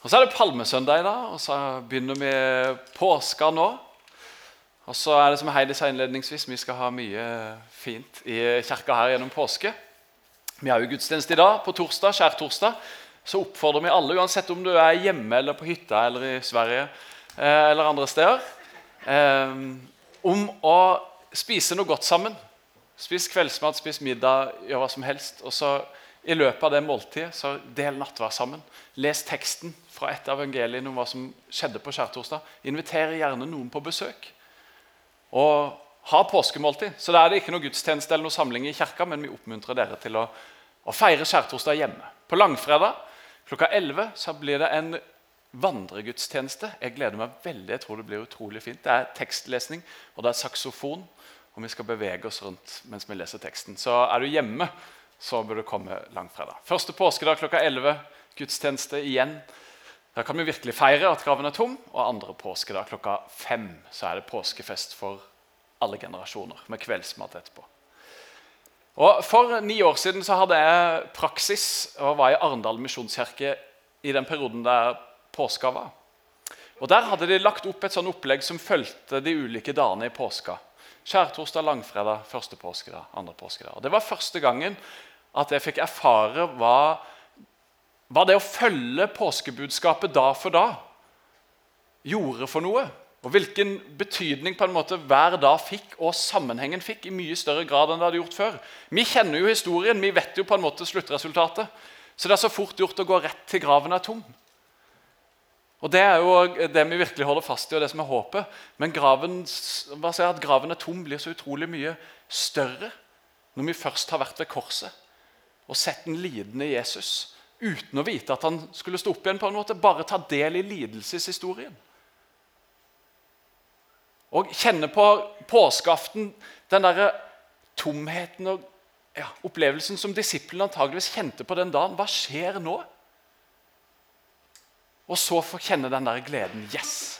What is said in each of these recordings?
Og Så er det palmesøndag i dag, og så begynner vi påska nå. Og så er det som Heidi sa innledningsvis, vi skal ha mye fint i kirka her gjennom påske. Vi har jo gudstjeneste i dag, på torsdag, skjærtorsdag. Så oppfordrer vi alle, uansett om du er hjemme eller på hytta eller i Sverige eh, eller andre steder, eh, om å spise noe godt sammen. Spis kveldsmat, spis middag, gjør hva som helst. Og så i løpet av det måltidet så del nattverd sammen. Les teksten fra et av evangeliene om hva som skjedde på skjærtorsdag. Inviter gjerne noen på besøk. Og ha påskemåltid. Så da er det ikke noe gudstjeneste eller noe samling i kirka, men vi oppmuntrer dere til å, å feire skjærtorsdag hjemme. På langfredag klokka 11 så blir det en vandregudstjeneste. Jeg gleder meg veldig. jeg tror Det blir utrolig fint. Det er tekstlesning, og det er saksofon. Og vi skal bevege oss rundt mens vi leser teksten. Så er du hjemme, så bør du komme langfredag. Første påskedag klokka 11. Gudstjeneste igjen. Da kan vi virkelig feire at graven er tom. Og andre påskedag klokka fem så er det påskefest for alle generasjoner med kveldsmat etterpå. Og For ni år siden så hadde jeg praksis og var i Arendal misjonskirke i den perioden der påska var. Og Der hadde de lagt opp et sånn opplegg som fulgte de ulike dagene i påska. Skjærtorsdag, langfredag, første påskedag, andre påskedag. Og Det var første gangen at jeg fikk erfare hva, hva det å følge påskebudskapet da for da gjorde for noe. Og hvilken betydning på en måte hver dag fikk, og sammenhengen fikk, i mye større grad enn det hadde gjort før. Vi kjenner jo historien, vi vet jo på en måte sluttresultatet. Så det er så fort gjort å gå rett til graven er tom. Og Det er jo det vi virkelig holder fast i, og det som er håpet. Men graven, hva sier, at graven er tom, blir så utrolig mye større når vi først har vært ved korset og sett den lidende Jesus uten å vite at han skulle stå opp igjen. på en måte, Bare ta del i lidelseshistorien. Og kjenne på påskeaften den derre tomheten og ja, opplevelsen som disiplene antageligvis kjente på den dagen. Hva skjer nå? Og så få kjenne den der gleden. Yes!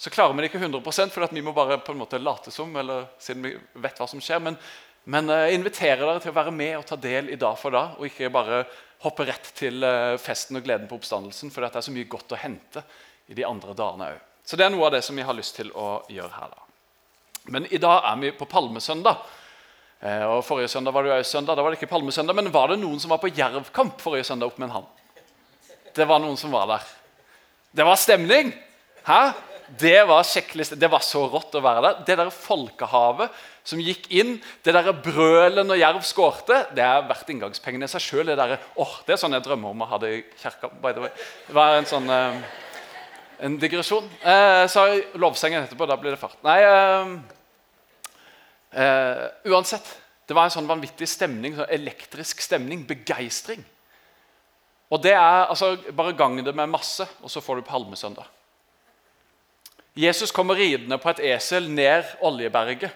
Så klarer vi det ikke 100 for vi må bare på en måte late som, eller siden vi vet hva som skjer. Men, men jeg inviterer dere til å være med og ta del i dag for dag, og ikke bare hoppe rett til uh, festen og gleden på oppstandelsen, for det er så mye godt å hente i de andre dagene òg. Så det er noe av det som vi har lyst til å gjøre her. da. Men i dag er vi på palmesøndag. Eh, og Forrige søndag var det jo søndag, da var det ikke palmesøndag, men var det noen som var på jervkamp forrige søndag opp med en hann? Det var noen som var der. Det var stemning! Hæ? Det var sjekkliste. Det var så rått å være der. Det der folkehavet som gikk inn, det der brølet når Jerv skårte, det er verdt inngangspengene i seg sjøl. Det, oh, det er sånn jeg drømmer om å ha det i kirka. by the way. Det var en sånn... Eh, en digresjon. Eh, så lovsengen etterpå. Da blir det fart. Nei eh, eh, Uansett. Det var en sånn vanvittig stemning, sånn elektrisk stemning. Begeistring. Og det er, altså, Bare gang det med masse, og så får du palmesøndag. Jesus kommer ridende på et esel ned Oljeberget.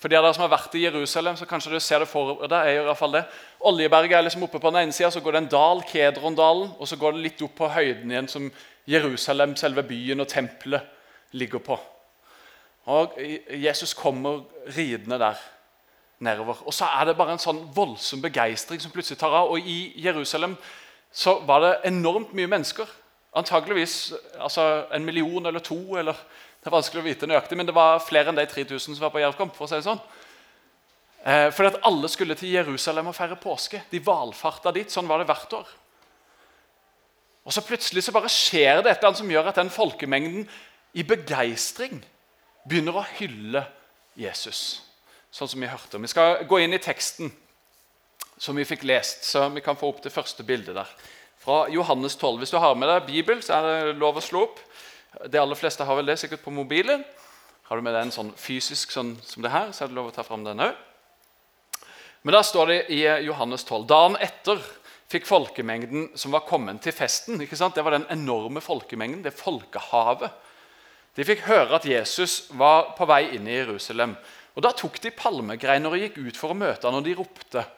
For de av dere som har vært i Jerusalem, så kanskje du ser det for deg. jeg gjør i hvert fall det. Oljeberget er liksom oppe på den ene sida, så går det en dal, Kedrondalen, og så går det litt opp på høyden igjen, som Jerusalem, selve byen og tempelet, ligger på. Og Jesus kommer ridende der nedover. Og så er det bare en sånn voldsom begeistring som plutselig tar av. Og i Jerusalem så var det enormt mye mennesker. Antageligvis altså en million eller to. eller Det er vanskelig å vite nøyaktig, men det var flere enn de 3000 som var på Jervkamp. for å si det sånn. Eh, fordi at alle skulle til Jerusalem og feire påske. De valfarta dit. Sånn var det hvert år. Og så plutselig så bare skjer det et eller annet som gjør at den folkemengden i begeistring begynner å hylle Jesus. Sånn som Vi hørte. Vi skal gå inn i teksten som vi fikk lest, så vi kan få opp det første bildet der. Fra Johannes 12. Hvis du har med deg Bibel, så er det lov å slå opp. De aller fleste har vel det sikkert på mobilen. Har du med deg en sånn fysisk sånn som det her, så er det lov å ta fram den òg. Men da står det i Johannes 12. Dagen etter fikk folkemengden som var kommet til festen ikke sant? Det var den enorme folkemengden, det folkehavet. De fikk høre at Jesus var på vei inn i Jerusalem. Og Da tok de palmegreiner og gikk ut for å møte ham, og de ropte.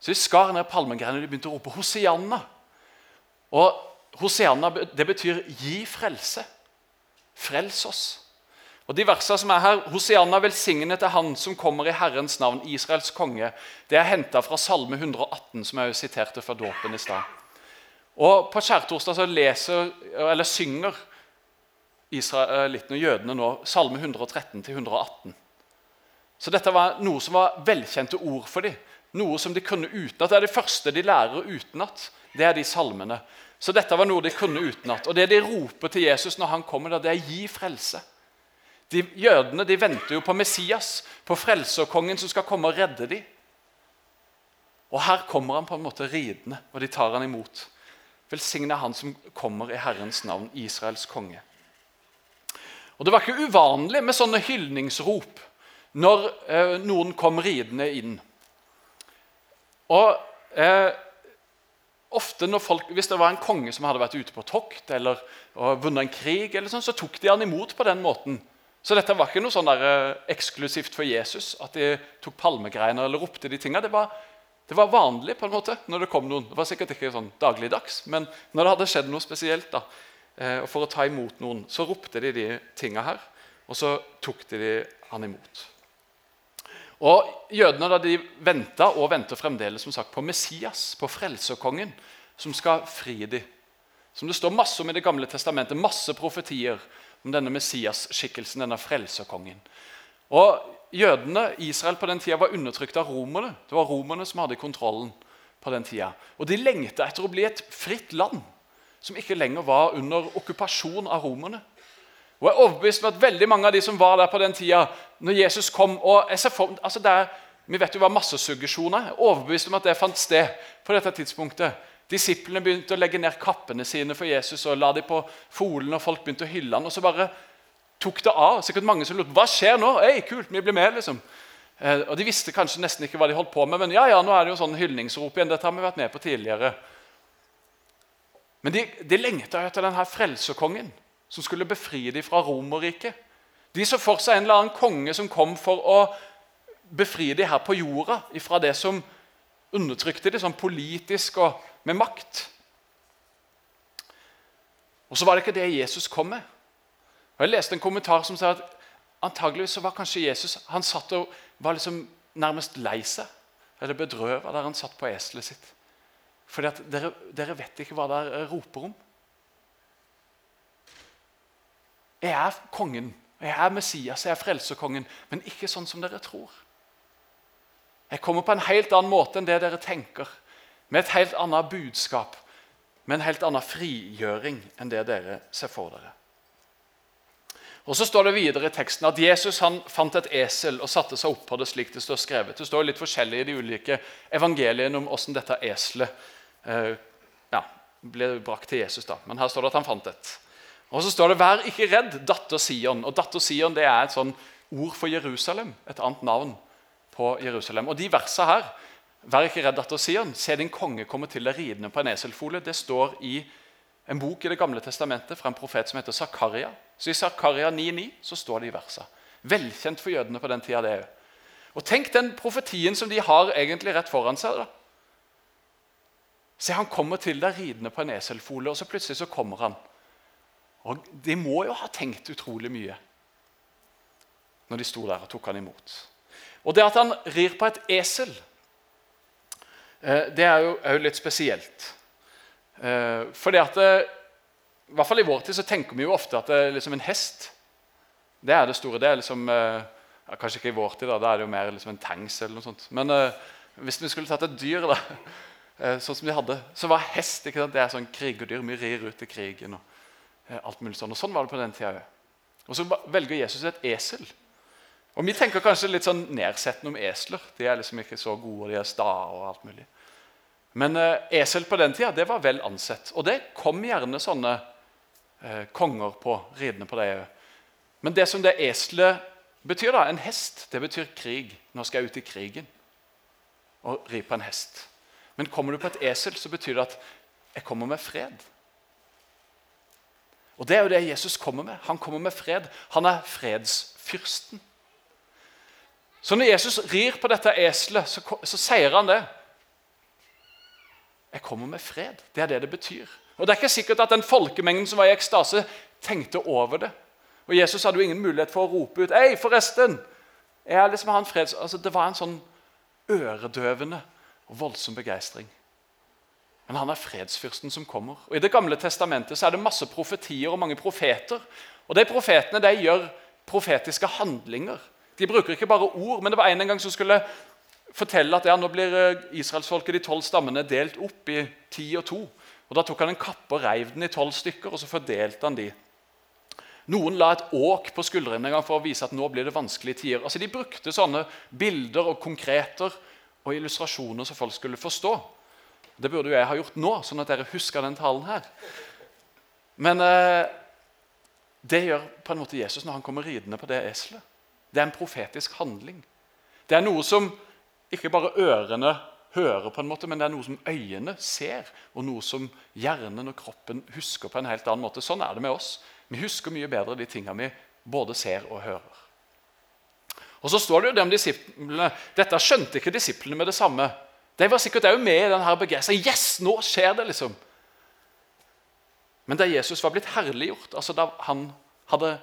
Så de skar ned palmegreiner og de begynte å rope Hosianna. Og Hosianna det betyr 'gi frelse'. Frels oss. Og de versene som er her, Hosianna velsignet til Han som kommer i Herrens navn, Israels konge, det er henta fra Salme 118, som jeg siterte fra dåpen i stad. Og På skjærtorsdag så leser, eller synger israelittene og jødene nå Salme 113-118. Så dette var noe som var velkjente ord for dem. Noe som de kunne utenat. Det er det første de lærer utenat. Det er de salmene. Så dette var noe de kunne utenat. Og det de roper til Jesus når han kommer, det er 'gi frelse'. De Jødene de venter jo på Messias, på frelserkongen som skal komme og redde dem. Og her kommer han på en måte ridende, og de tar han imot. Velsigne han som kommer i Herrens navn, Israels konge. Og Det var ikke uvanlig med sånne hyldningsrop når eh, noen kom ridende inn. Og eh, ofte folk, Hvis det var en konge som hadde vært ute på tokt eller vunnet en krig, eller sånn, så tok de han imot på den måten. Så dette var ikke noe sånn der, eh, eksklusivt for Jesus, at de tok palmegreiner eller ropte de tinga. Det, det, var vanlig på en måte når det kom noen. Det var sikkert ikke sånn dagligdags, men når det hadde skjedd noe spesielt, da, eh, for å ta imot noen, så ropte de de tinga her, og så tok de, de han imot. Og Jødene da de venta og venter fremdeles som sagt, på Messias, på frelserkongen, som skal fri dem. Som det står masse om i Det gamle testamentet, masse profetier om denne Messias-skikkelsen, denne frelserkongen. Og Jødene, Israel på den tida, var undertrykt av romerne. Det var romerne som hadde kontrollen på den tida. Og de lengta etter å bli et fritt land som ikke lenger var under okkupasjon av romerne. Og jeg er overbevist om at veldig mange av de som var der på den tida, når Jesus kom og for, altså der, Vi vet jo hva massesuggesjon er. Overbevist om at det fant sted på dette tidspunktet. Disiplene begynte å legge ned kappene sine for Jesus og la dem på folen, og folk begynte å hylle han, og så bare tok det av. Sikkert mange som lurte hva skjer nå. Ei, kult, vi blir med, liksom. Eh, og De visste kanskje nesten ikke hva de holdt på med, men ja, ja, nå er det jo sånn hyldningsrop igjen. Dette har vi vært med på tidligere. Men de, de lengta etter denne frelserkongen som skulle befri dem fra Romerriket. De så for seg en eller annen konge som kom for å befri dem her på jorda fra det som undertrykte dem sånn politisk og med makt. Og så var det ikke det Jesus kom med. Og Jeg leste en kommentar som sa at antageligvis så var kanskje Jesus han satt og var liksom nærmest lei seg eller bedrøva der han satt på eselet sitt. Fordi at dere, dere vet ikke hva dere roper om. Jeg er kongen, jeg er Messias, jeg er frelserkongen, men ikke sånn som dere tror. Jeg kommer på en helt annen måte enn det dere tenker, med et helt annet budskap, med en helt annen frigjøring enn det dere ser for dere. Og Så står det videre i teksten at Jesus han fant et esel og satte seg opp på det slik det står skrevet. Det står litt forskjellig i de ulike evangeliene om hvordan dette eselet eh, ja, ble brakt til Jesus. da. Men her står det at han fant et. Og så står det 'Vær ikke redd, datter Sion'. Og datter Sion det er et sånn ord for Jerusalem. Et annet navn på Jerusalem. Og de versene her 'Vær ikke redd, datter Sion', se din konge komme til deg ridende på en eselfole. Det står i en bok i Det gamle testamentet fra en profet som heter Zakaria. Så I Zakaria 9,9 så står det i versene. Velkjent for jødene på den tida. det er. Og Tenk den profetien som de har egentlig rett foran seg. da. Se, Han kommer til deg ridende på en eselfole, og så plutselig så kommer han. Og De må jo ha tenkt utrolig mye når de sto der og tok han imot. Og det at han rir på et esel, eh, det er jo, òg litt spesielt. Eh, fordi at det, eh, I hvert fall i vår tid så tenker vi jo ofte at det er liksom en hest. Det er det store. Det er liksom, ja, Kanskje ikke i vår tid, da, da er det jo mer liksom en tanks eller noe sånt. Men hvis vi skulle tatt et dyr, da, sånn som de hadde, så var hest ikke sant? det er sånn krigerdyr. Vi rir ut i krigen. og alt mulig sånn. Og Sånn var det på den tida òg. Og så velger Jesus et esel. Og Vi tenker kanskje litt sånn nedsettende om esler. De er liksom ikke så gode, de er sta og alt mulig. Men eh, esel på den tida det var vel ansett. Og det kom gjerne sånne eh, konger på, ridende på det òg. Men det som det eselet betyr, da, en hest, det betyr krig. Nå skal jeg ut i krigen og ri på en hest. Men kommer du på et esel, så betyr det at jeg kommer med fred. Og Det er jo det Jesus kommer med. Han kommer med fred. Han er fredsfyrsten. Så når Jesus rir på dette eselet, så, så sier han det. Jeg kommer med fred. Det er det det betyr. Og Det er ikke sikkert at den folkemengden som var i ekstase, tenkte over det. Og Jesus hadde jo ingen mulighet for å rope ut «Ei, forresten! Jeg liksom han freds... Altså, det var en sånn øredøvende og voldsom begeistring. Men han er fredsfyrsten som kommer. Og I Det gamle testamentet så er det masse profetier og mange profeter. Og de Profetene de gjør profetiske handlinger. De bruker ikke bare ord. Men det var en gang som skulle fortelle at ja, nå blir eh, israelsfolket, de tolv stammene, delt opp i ti og to. Og Da tok han en kappe og reiv den i tolv stykker, og så fordelte han de. Noen la et åk på skuldrene en gang for å vise at nå blir det vanskelige tider. Altså, De brukte sånne bilder og konkreter og illustrasjoner som folk skulle forstå. Det burde jo jeg ha gjort nå, sånn at dere husker den talen her. Men eh, det gjør på en måte Jesus når han kommer ridende på det eselet. Det er en profetisk handling. Det er noe som ikke bare ørene hører, på en måte, men det er noe som øyene ser, og noe som hjernen og kroppen husker på en helt annen måte. Sånn er det med oss. Vi husker mye bedre de tingene vi både ser og hører. Og så står det jo det om disiplene. Dette skjønte ikke disiplene med det samme. De var sikkert òg med i denne begeistringen. Yes, nå skjer det! liksom. Men da Jesus var blitt herliggjort, altså da han hadde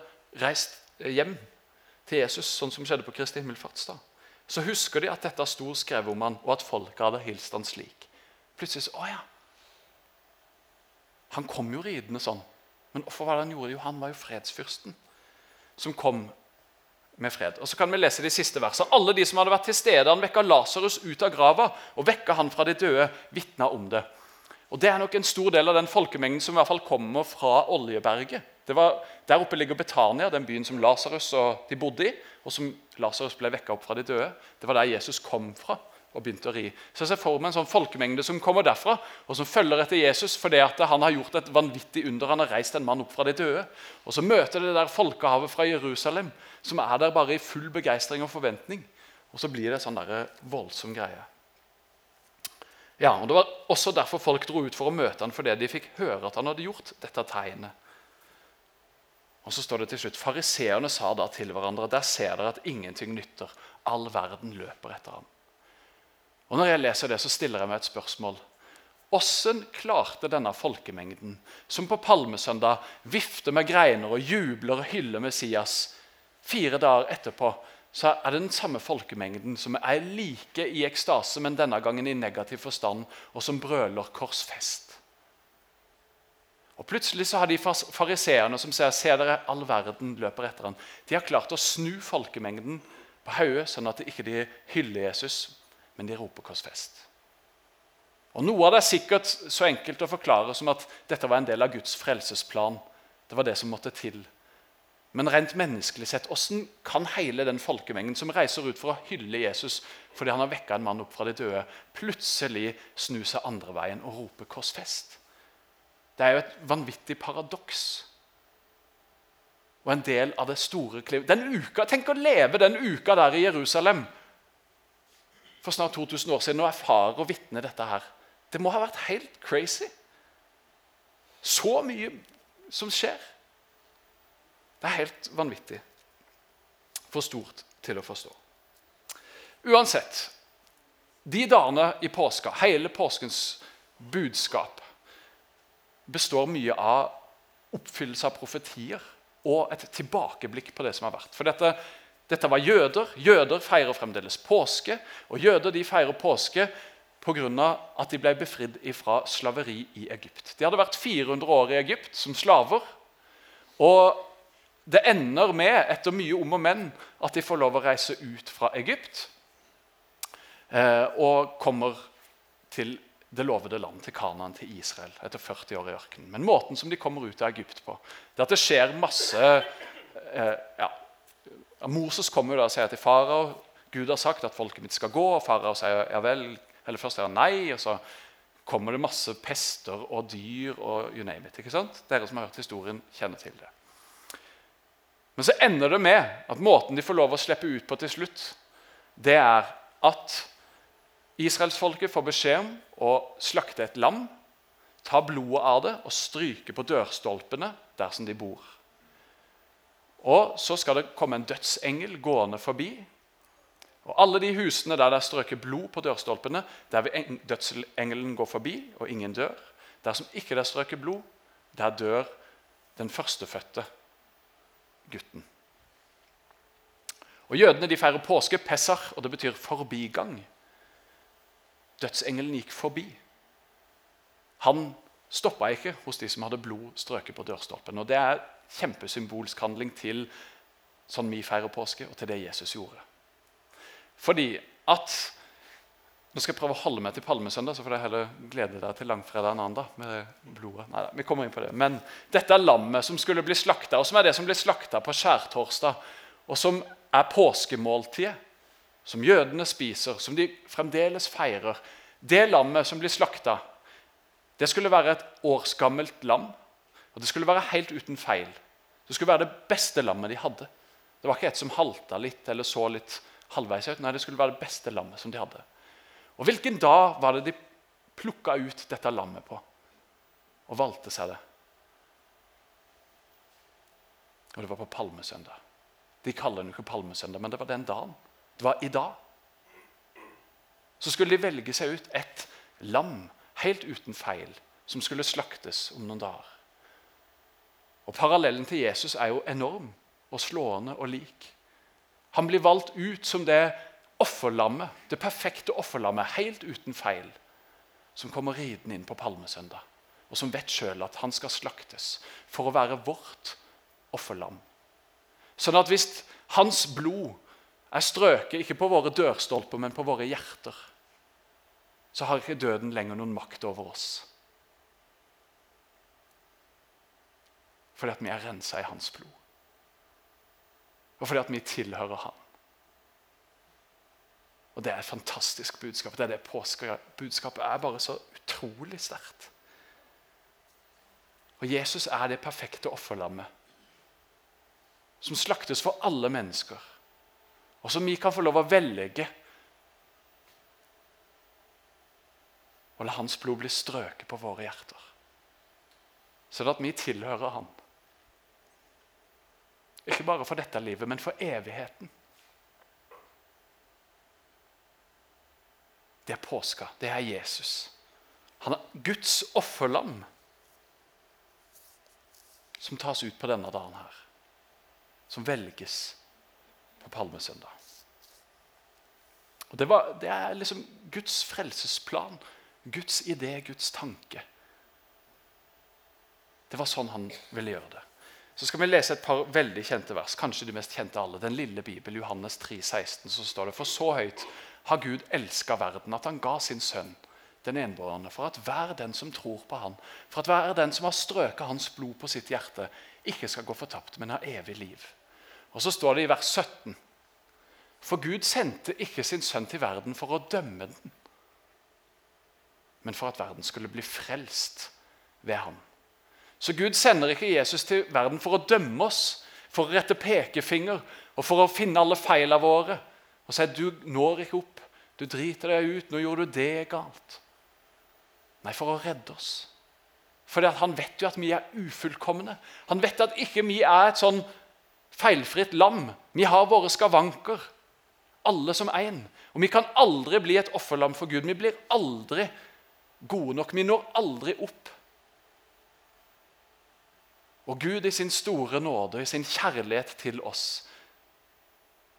reist hjem til Jesus, sånn som skjedde på Kristi himmelfartsdag, så husker de at dette sto skrevet om han, og at folket hadde hilst han slik. Plutselig så, å ja, Han kom jo ridende sånn. Men hvorfor var det han gjorde? Jo, han var jo fredsfyrsten som kom med fred. Og så kan vi lese de siste versene. Alle de som hadde vært til stede, han vekka Lasarus ut av grava og vekka han fra de døde, vitna om det. Og Det er nok en stor del av den folkemengden som i hvert fall kommer fra Oljeberget. Var, der oppe ligger Betania, den byen som Lasarus bodde i, og som Lasarus ble vekka opp fra de døde. Det var der Jesus kom fra og begynte å ri. Så jeg ser for meg en sånn folkemengde som kommer derfra, og som følger etter Jesus fordi at han har gjort et vanvittig under. Han har reist en mann opp fra de døde. Og så møter det der folkehavet fra Jerusalem, som er der bare i full begeistring og forventning. Og så blir det sånn der voldsom greie. Ja, og Det var også derfor folk dro ut for å møte han, fordi de fikk høre at han hadde gjort dette tegnet. Og så står det til slutt, Fariseerne sa da til hverandre der ser dere at ingenting nytter. All verden løper etter ham. Og Når jeg leser det, så stiller jeg meg et spørsmål. Åssen klarte denne folkemengden, som på palmesøndag vifter med greiner og jubler og hyller Messias, fire dager etterpå så er det den samme folkemengden som er like i ekstase, men denne gangen i negativ forstand, og som brøler 'korsfest'? Og Plutselig så har de fariseerne som sier se dere, all verden løper etter ham, de har klart å snu folkemengden på hodet, sånn at de ikke hyller Jesus, men de roper 'korsfest'. Og Noe av det er sikkert så enkelt å forklare som at dette var en del av Guds frelsesplan. Det var det som måtte til. Men rent menneskelig sett, hvordan kan hele den folkemengden som reiser ut for å hylle Jesus fordi han har vekka en mann opp fra de døde, plutselig snu seg andre veien og rope 'korsfest'? Det er jo et vanvittig paradoks. Og en del av det store klivet. Den uka, Tenk å leve den uka der i Jerusalem for snart 2000 år siden og erfarer og vitner dette her. Det må ha vært helt crazy. Så mye som skjer. Det er helt vanvittig. For stort til å forstå. Uansett, de dagene i påska, hele påskens budskap, består mye av oppfyllelse av profetier og et tilbakeblikk på det som har vært. For dette dette var jøder. Jøder feirer fremdeles påske. Og jøder de feirer påske pga. at de ble befridd fra slaveri i Egypt. De hadde vært 400 år i Egypt som slaver. Og det ender med, etter mye om og men, at de får lov å reise ut fra Egypt eh, og kommer til det lovede land, til Kanaan, til Israel, etter 40 år i ørkenen. Men måten som de kommer ut av Egypt på, det er at det skjer masse eh, ja, Moses kommer og sier til farao Gud har sagt at folket mitt skal gå. og Farao sier ja vel, eller først sier han nei. og så kommer det masse pester og dyr og you name it. ikke sant? Dere som har hørt historien, kjenner til det. Men så ender det med at måten de får lov å slippe ut på til slutt, det er at israelsfolket får beskjed om å slakte et lam, ta blodet av det og stryke på dørstolpene der som de bor. Og så skal det komme en dødsengel gående forbi. Og Alle de husene der det er strøket blod på dørstolpene, der vil dødsengelen gå forbi, og ingen dør. Der som ikke det er strøket blod, der dør den førstefødte gutten. Og Jødene de feirer påske, Pesach, og det betyr forbigang. Dødsengelen gikk forbi. Han stoppa ikke hos de som hadde blod strøket på dørstolpen. Og Det er kjempesymbolsk handling til sånn vi feirer påske, og til det Jesus gjorde. Fordi at Nå skal jeg prøve å holde meg til palmesøndag, så får dere heller glede dere til langfredag en annen dag. med blodet. Neida, vi kommer inn på det. Men dette er lammet som skulle bli slakta, og som er det som blir slakta på skjærtorsdag, og som er påskemåltidet, som jødene spiser, som de fremdeles feirer. Det lammet som blir slakta, det skulle være et årsgammelt lam, og det skulle være helt uten feil. Det skulle være det beste lammet de hadde. Det var ikke et som halta litt eller så litt halvveis ut. Nei, det skulle være det beste lammet som de hadde. Og Hvilken dag var det de plukka ut dette lammet på og valgte seg det? Og Det var på palmesøndag. De kaller den ikke palmesøndag, men det var den dagen. Det var i dag. Så skulle de velge seg ut et lam helt uten feil som skulle slaktes om noen dager. Og Parallellen til Jesus er jo enorm og slående og lik. Han blir valgt ut som det offerlammet, det perfekte offerlammet, helt uten feil, som kommer ridende inn på palmesøndag, og som vet sjøl at han skal slaktes for å være vårt offerlam. Sånn at hvis hans blod er strøket ikke på våre dørstolper, men på våre hjerter, så har ikke døden lenger noen makt over oss. Fordi at vi er rensa i hans blod. Og fordi at vi tilhører han. Og Det er et fantastisk budskap. Det er det påskebudskapet er bare så utrolig sterkt. Og Jesus er det perfekte offerlammet som slaktes for alle mennesker, og som vi kan få lov å velge og la hans blod bli strøket på våre hjerter, sånn at vi tilhører han. Ikke bare for dette livet, men for evigheten. Det er påska. Det er Jesus. Han er Guds offerlam som tas ut på denne dagen her. Som velges på palmesøndag. Og det, var, det er liksom Guds frelsesplan. Guds idé, Guds tanke. Det var sånn han ville gjøre det. Så skal vi lese et par veldig kjente vers. Kanskje de mest kjente alle. Den lille Bibel, Johannes 3, 16, så står det For så høyt har Gud elska verden, at han ga sin sønn, den enbårne, for at hver den som tror på han, for at hver den som har strøket hans blod på sitt hjerte, ikke skal gå fortapt, men ha evig liv. Og så står det i vers 17. For Gud sendte ikke sin sønn til verden for å dømme den, men for at verden skulle bli frelst ved ham. Så Gud sender ikke Jesus til verden for å dømme oss, for å rette pekefinger og for å finne alle feilene våre og si du når ikke opp, du driter deg ut, nå gjorde du det galt. Nei, for å redde oss. For Han vet jo at vi er ufullkomne. Han vet at ikke vi er et sånn feilfritt lam. Vi har våre skavanker, alle som én. Og vi kan aldri bli et offerlam for Gud. Vi blir aldri gode nok. Vi når aldri opp og Gud i sin store nåde, i sin kjærlighet til oss,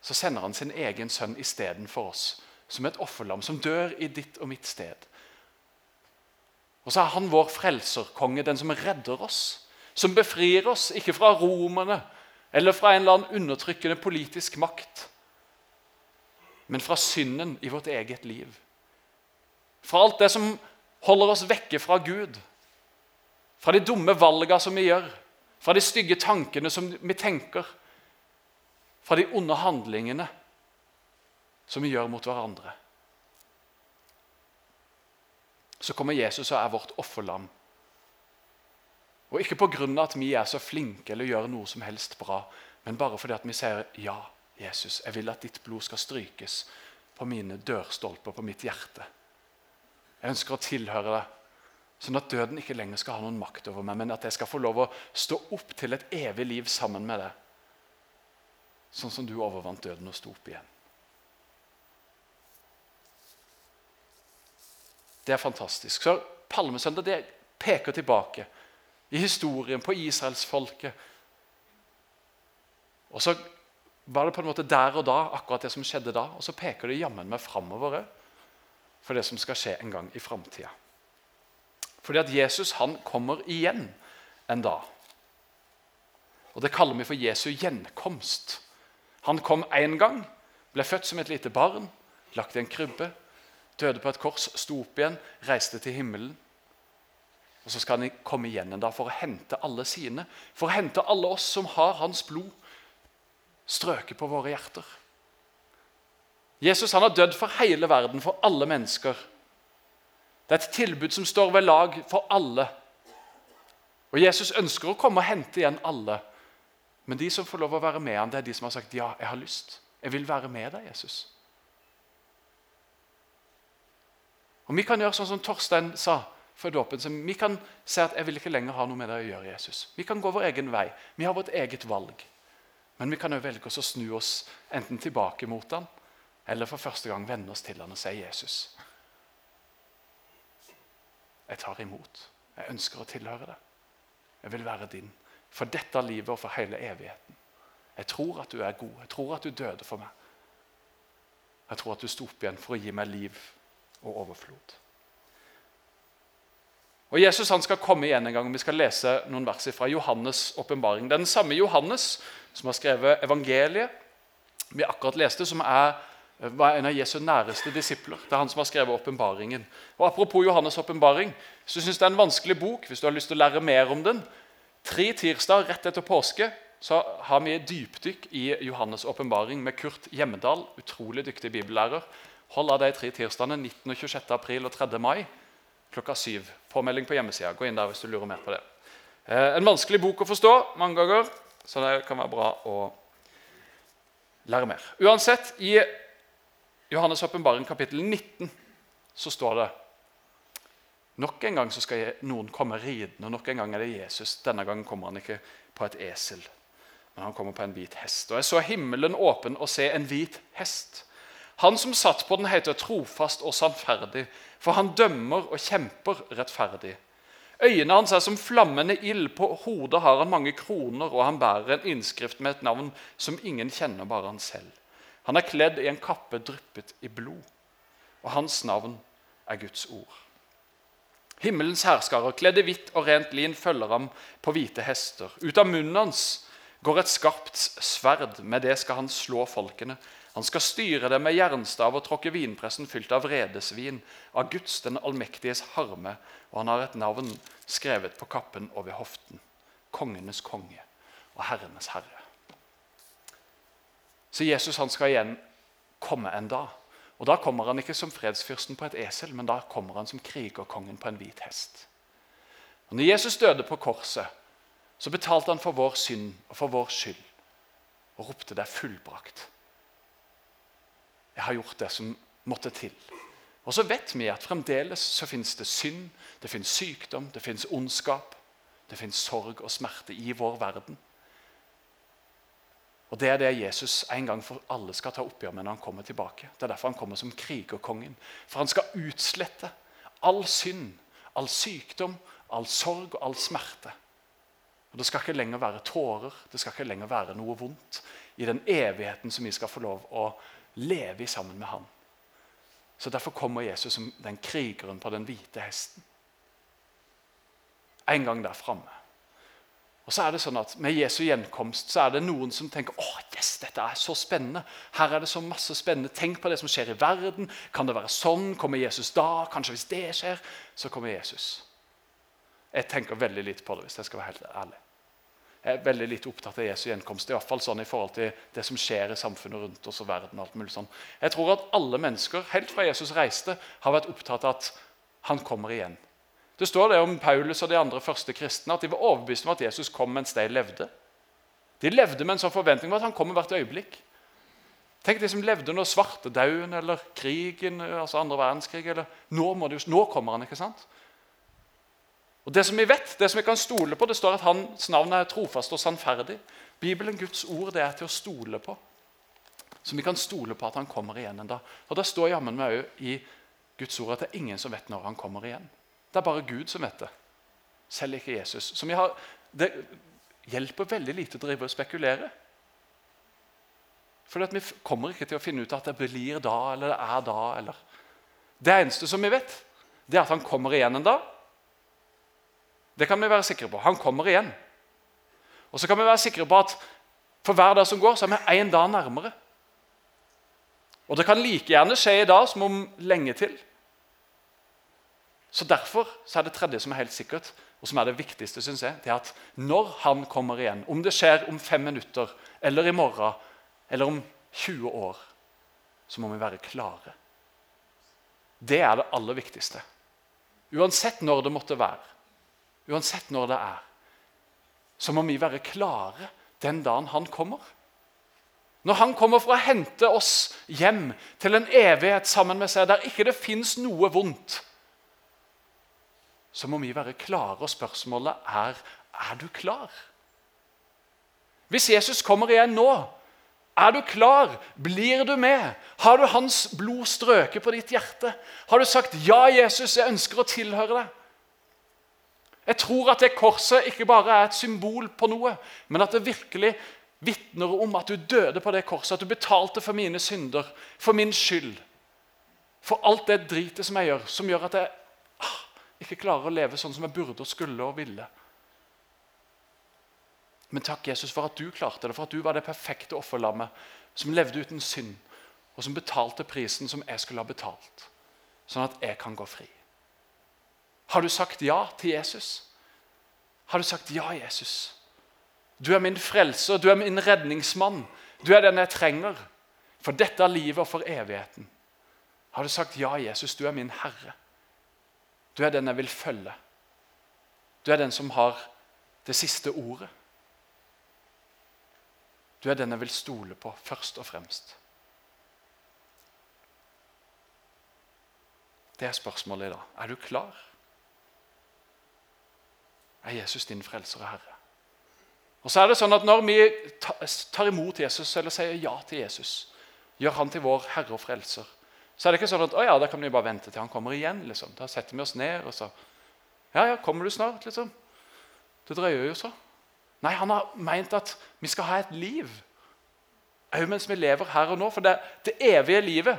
så sender han sin egen sønn istedenfor oss, som et offerlam som dør i ditt og mitt sted. Og så er han vår frelserkonge, den som redder oss, som befrir oss, ikke fra romerne eller fra en eller annen undertrykkende politisk makt, men fra synden i vårt eget liv. Fra alt det som holder oss vekke fra Gud, fra de dumme valga som vi gjør, fra de stygge tankene som vi tenker, fra de onde handlingene som vi gjør mot hverandre. Så kommer Jesus og er vårt offerlam. Og Ikke pga. at vi er så flinke eller gjør noe som helst bra, men bare fordi at vi sier ja, Jesus, jeg vil at ditt blod skal strykes på mine dørstolper, på mitt hjerte. Jeg ønsker å tilhøre deg Sånn at døden ikke lenger skal ha noen makt over meg, men at jeg skal få lov å stå opp til et evig liv sammen med deg. Sånn som du overvant døden og sto opp igjen. Det er fantastisk. Så Palmesøndag det peker tilbake i historien på israelsfolket. Og så var det på en måte der og da, akkurat det som skjedde da. Og så peker det jammen meg framover òg for det som skal skje en gang i framtida. Fordi at Jesus han kommer igjen en dag. Og Det kaller vi for Jesu gjenkomst. Han kom én gang, ble født som et lite barn, lagt i en krybbe, døde på et kors, sto opp igjen, reiste til himmelen. Og Så skal han komme igjen en dag for å hente alle sine, for å hente alle oss som har hans blod strøket på våre hjerter. Jesus han har dødd for hele verden, for alle mennesker. Det er et tilbud som står ved lag for alle. Og Jesus ønsker å komme og hente igjen alle. Men de som får lov å være med ham, det er de som har sagt ja, jeg har lyst. Jeg vil være med deg, Jesus. Og Vi kan gjøre sånn som Torstein sa før dåpen. Vi kan si at jeg vil ikke lenger ha noe med deg å gjøre. Jesus. Vi kan gå vår egen vei. Vi har vårt eget valg. Men vi kan jo velge oss å snu oss enten tilbake mot ham, eller for første gang vende oss til ham og si Jesus. Jeg tar imot. Jeg ønsker å tilhøre det. Jeg vil være din. For dette livet og for hele evigheten. Jeg tror at du er god. Jeg tror at du døde for meg. Jeg tror at du sto opp igjen for å gi meg liv og overflod. Og Jesus han skal komme igjen en gang. Vi skal lese noen vers fra Johannes' åpenbaring. Den samme Johannes som har skrevet evangeliet vi akkurat leste, som er, var en av Jesu næreste disipler. Det er han som har skrevet åpenbaringen. Og Apropos Johannes' åpenbaring, så syns det er en vanskelig bok hvis du har lyst til å lære mer om den. Tre tirsdag rett etter påske så har vi dypdykk i Johannes' åpenbaring med Kurt Hjemmedal, utrolig dyktig bibellærer. Hold av de tre tirsdagene 19. og 26. april og 3. mai klokka syv. Påmelding på hjemmesida. Gå inn der hvis du lurer mer på det. Eh, en vanskelig bok å forstå mange ganger, så det kan være bra å lære mer. Uansett, i Johannes' åpenbaring kapittel 19 så står det Nok en gang så skal noen komme ridende, og nok en gang er det Jesus. Denne gangen kommer han ikke på et esel, men han kommer på en hvit hest. Og Jeg så himmelen åpen og se en hvit hest. Han som satt på den, heter trofast og sannferdig, for han dømmer og kjemper rettferdig. Øynene hans er som flammende ild, på hodet har han mange kroner, og han bærer en innskrift med et navn som ingen kjenner, bare han selv. Han er kledd i en kappe dryppet i blod, og hans navn er Guds ord. Himmelens herskarer, kledd i hvitt og rent lin, følger ham på hvite hester. Ut av munnen hans går et skarpt sverd, med det skal han slå folkene. Han skal styre dem med jernstav og tråkke vinpressen fylt av vredesvin, av Guds den allmektiges harme, og han har et navn skrevet på kappen og ved hoften. Kongenes konge og herrenes herre. Så Jesus han skal igjen komme en dag. Og Da kommer han ikke som fredsfyrsten på et esel, men da kommer han som krigerkongen på en hvit hest. Og når Jesus døde på korset, så betalte han for vår synd og for vår skyld og ropte 'det er fullbrakt'. Jeg har gjort det som måtte til. Og så vet vi at fremdeles så finnes det synd, det finnes sykdom, det finnes ondskap, det finnes sorg og smerte i vår verden. Og Det er det Jesus en gang for alle skal ta oppgjør med når han kommer tilbake. Det er derfor han kommer som krigerkongen. For han skal utslette all synd, all sykdom, all sorg og all smerte. Og Det skal ikke lenger være tårer, det skal ikke lenger være noe vondt i den evigheten som vi skal få lov å leve i sammen med ham. Så Derfor kommer Jesus som den krigeren på den hvite hesten. En gang der framme. Og så er det sånn at Med Jesu gjenkomst så er det noen som tenker åh, yes, dette er så spennende. Her er det så masse spennende. Tenk på det som skjer i verden. Kan det være sånn? Kommer Jesus da? Kanskje hvis det skjer, så kommer Jesus. Jeg tenker veldig lite på det, hvis jeg skal være helt ærlig Jeg er veldig lite opptatt av Jesu gjenkomst. I hvert fall sånn i forhold til det som skjer i samfunnet rundt oss og verden. og alt mulig sånn. Jeg tror at alle mennesker, helt fra Jesus reiste, har vært opptatt av at han kommer igjen. Det står det om Paulus og de andre første kristne at de var overbevist om at Jesus kom mens de levde. De levde med en sånn forventning om at han kommer hvert øyeblikk. Tenk de som levde under svartedauden eller krigen, altså andre verdenskrig. eller nå, det, nå kommer han, ikke sant? Og Det som vi vet, det som vi kan stole på, det står at hans navn er trofast og sannferdig. Bibelen, Guds ord, det er til å stole på. Så vi kan stole på at han kommer igjen en dag. Og Det står jammen meg òg i Guds ord at det er ingen som vet når han kommer igjen. Det er bare Gud som vet det. Selv ikke Jesus. Har, Det hjelper veldig lite å drive og spekulere. For vi kommer ikke til å finne ut at det blir da eller det er da. eller... Det eneste som vi vet, det er at han kommer igjen en dag. Det kan vi være sikre på. Han kommer igjen. Og så kan vi være sikre på at for hver dag som går, så er vi én dag nærmere. Og det kan like gjerne skje i dag som om lenge til. Så Derfor så er det tredje som er helt sikkert, og som er det viktigste, synes jeg, det er at når han kommer igjen, om det skjer om fem minutter, eller i morgen, eller om 20 år, så må vi være klare. Det er det aller viktigste. Uansett når det måtte være, uansett når det er, så må vi være klare den dagen han kommer. Når han kommer for å hente oss hjem til en evighet sammen med seg, der ikke det fins noe vondt, så må vi være klare. Og spørsmålet er er du klar. Hvis Jesus kommer igjen nå, er du klar? Blir du med? Har du hans blod strøket på ditt hjerte? Har du sagt 'Ja, Jesus, jeg ønsker å tilhøre deg'? Jeg tror at det korset ikke bare er et symbol på noe, men at det virkelig vitner om at du døde på det korset, at du betalte for mine synder, for min skyld. For alt det dritet som jeg gjør, som gjør at jeg ikke klarer å leve sånn som jeg burde og skulle og ville. Men takk, Jesus, for at du klarte det, for at du var det perfekte offerlammet som levde uten synd, og som betalte prisen som jeg skulle ha betalt, sånn at jeg kan gå fri. Har du sagt ja til Jesus? Har du sagt ja, Jesus? Du er min frelser, du er min redningsmann. Du er den jeg trenger for dette livet og for evigheten. Har du sagt ja, Jesus, du er min Herre? Du er den jeg vil følge. Du er den som har det siste ordet. Du er den jeg vil stole på først og fremst. Det er spørsmålet i dag. Er du klar? Er Jesus din frelser og herre? Og så er det sånn at Når vi tar imot Jesus eller sier ja til Jesus, gjør han til vår herre og frelser, så er det ikke sånn at å ja, da kan vi bare vente til han kommer igjen. liksom. Da setter vi oss ned og så Ja, ja, kommer du snart? liksom. Det drøyer jo så. Nei, han har meint at vi skal ha et liv òg mens vi lever her og nå. For det, det, evige livet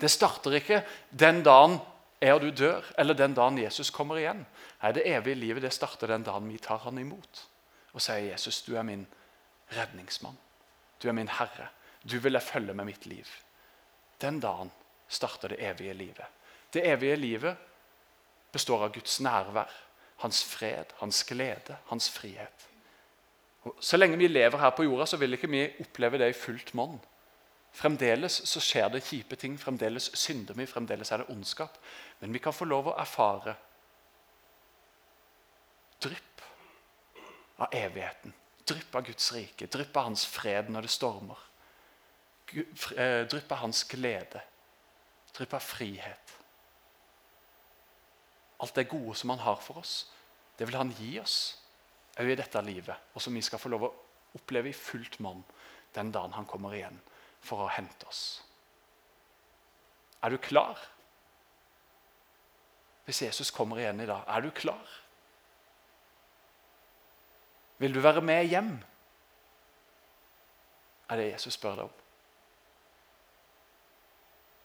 det starter ikke den dagen jeg og du dør, eller den dagen Jesus kommer igjen. Nei, Det evige livet det starter den dagen vi tar han imot og sier Jesus, du er min redningsmann. Du er min herre. Du vil jeg følge med mitt liv. Den dagen starter det evige livet. Det evige livet består av Guds nærvær, hans fred, hans glede, hans frihet. Så lenge vi lever her på jorda, så vil ikke vi oppleve det i fullt monn. Fremdeles så skjer det kjipe ting, fremdeles synder vi, fremdeles er det ondskap. Men vi kan få lov å erfare drypp av evigheten. Drypp av Guds rike, drypp av hans fred når det stormer. Eh, drypp av hans glede, drypper frihet. Alt det gode som han har for oss, det vil han gi oss òg i dette livet, og som vi skal få lov å oppleve i fullt monn den dagen han kommer igjen for å hente oss. Er du klar? Hvis Jesus kommer igjen i dag, er du klar? Vil du være med hjem? Er det Jesus spør deg om.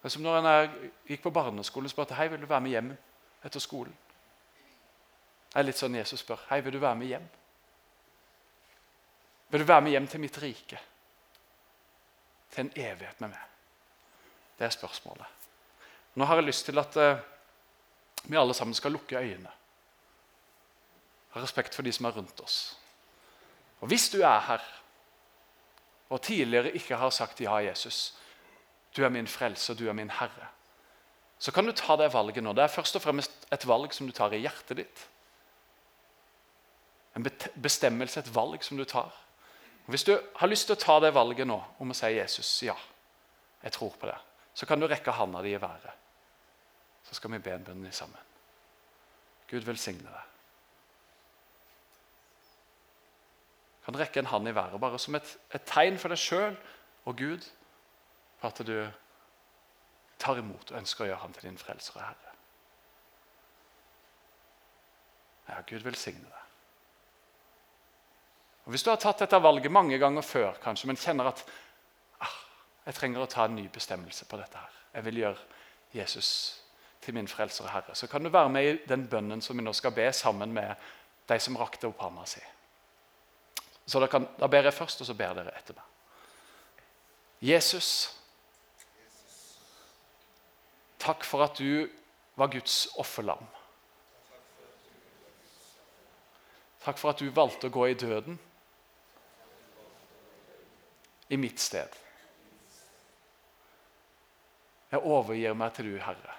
Det er som når en gikk på barneskolen og spurte hei, vil du være med hjem etter skolen. Det er litt sånn Jesus spør. Hei, vil du være med hjem? Vil du være med hjem til mitt rike? Til en evighet med meg? Det er spørsmålet. Nå har jeg lyst til at uh, vi alle sammen skal lukke øynene. Ha respekt for de som er rundt oss. Og Hvis du er her og tidligere ikke har sagt ja, Jesus, du er min frelser, du er min herre, så kan du ta det valget nå. Det er først og fremst et valg som du tar i hjertet ditt. En bestemmelse, et valg som du tar. Hvis du har lyst til å ta det valget nå om å si Jesus, ja, jeg tror på det, så kan du rekke handa di i været. Så skal vi be en bønn sammen. Gud velsigne deg. Kan rekke en hand i været bare som et, et tegn for deg sjøl og Gud at du tar imot og ønsker å gjøre ham til din frelser og herre. Ja, Gud velsigne deg. Og Hvis du har tatt dette valget mange ganger før, kanskje, men kjenner at ah, jeg trenger å ta en ny bestemmelse på dette her. Jeg vil gjøre Jesus til min frelser og Herre, så kan du være med i den bønnen som vi nå skal be sammen med de som rakte opp hånda si. Så da, kan, da ber jeg først, og så ber dere etter meg. Jesus, takk for at du var Guds offerlam. Takk for at du valgte å gå i døden i mitt sted. Jeg overgir meg til du, Herre.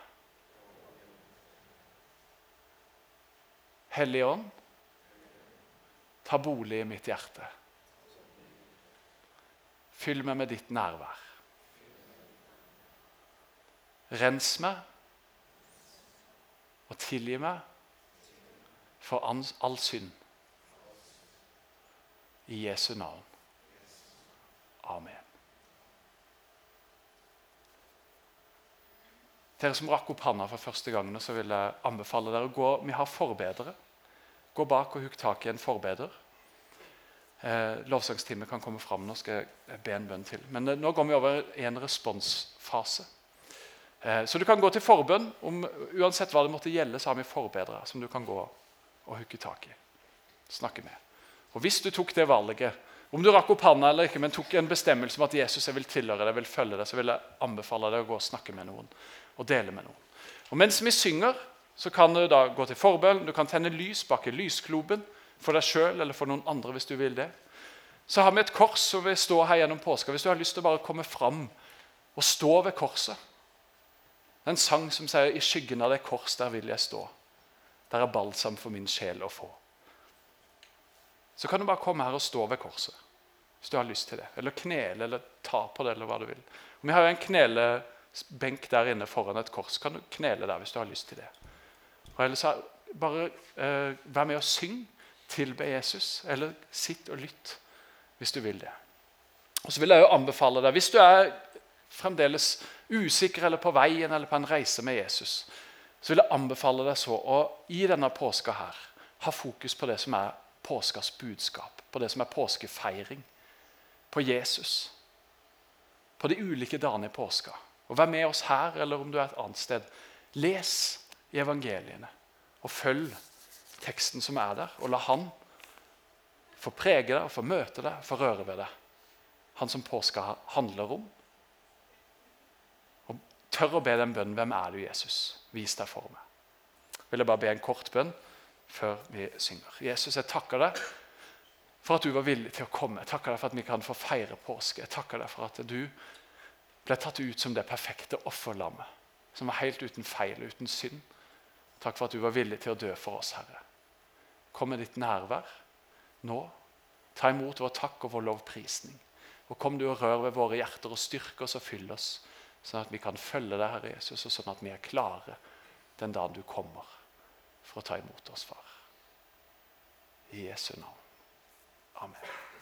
Hellige Ånd, ta bolig i mitt hjerte. Fyll meg med ditt nærvær. Rens meg og tilgi meg for all synd. I Jesu navn. Amen. Dere som rakk opp handa for første gangen, så vil jeg anbefale dere å gå Vi har forbedere. Gå bak og hugg tak i en forbeder. Eh, lovsangstimen kan komme fram. Nå skal jeg be en bønn til. Men eh, nå går vi over i en responsfase. Eh, så du kan gå til forbønn. Om, uansett hva det måtte gjelde, så har vi forbedrere som du kan gå og hooke tak i. Snakke med. Og Hvis du tok det valget, om du rakk opp handa eller ikke, men tok en bestemmelse om at Jesus jeg vil tilhøre deg, vil følge deg, så vil jeg anbefale deg å gå og snakke med noen og dele med noen. Og Mens vi synger, så kan du da gå til forbønn. Du kan tenne lys bak i lyskloben for deg sjøl eller for noen andre. hvis du vil det. Så har vi et kors som vil stå her gjennom påska. Hvis du har lyst til å bare komme fram og stå ved korset. Det er en sang som sier 'I skyggen av det kors, der vil jeg stå'. Der er balsam for min sjel å få. Så kan du bare komme her og stå ved korset hvis du har lyst til det. Eller knele eller ta på det. eller hva du vil. Vi har jo en knelebenk der inne foran et kors. Kan du knele der hvis du har lyst til det. Og ellers bare eh, vær med og syng, tilbe Jesus, eller sitt og lytt hvis du vil det. Og så vil jeg jo anbefale deg, Hvis du er fremdeles usikker eller på veien eller på en reise med Jesus, så vil jeg anbefale deg så å i denne påska her ha fokus på det som er påskas budskap, på det som er påskefeiring, på Jesus. På de ulike dagene i påska. Og Vær med oss her, eller om du er et annet sted. Les i evangeliene og følg teksten som er der, og la Han få prege deg, få møte deg, få røre ved deg. Han som påska handler om. Tør å be den bønnen 'Hvem er du, Jesus?' Vis deg for meg. Vil jeg bare be en kort bønn før vi synger. Jesus, jeg takker deg for at du var villig til å komme. Jeg takker deg for at vi kan få feire påske. Jeg takker deg for at du ble tatt ut som det perfekte offerlammet. Som var helt uten feil uten synd. Takk for at du var villig til å dø for oss, Herre. Kom med ditt nærvær nå. Ta imot vår takk og vår lovprisning. Og kom du og rør ved våre hjerter og styrke oss og fyll oss, sånn at vi kan følge deg, Herre Jesus, og sånn at vi er klare den dagen du kommer for å ta imot oss, far. I Jesu navn. Amen.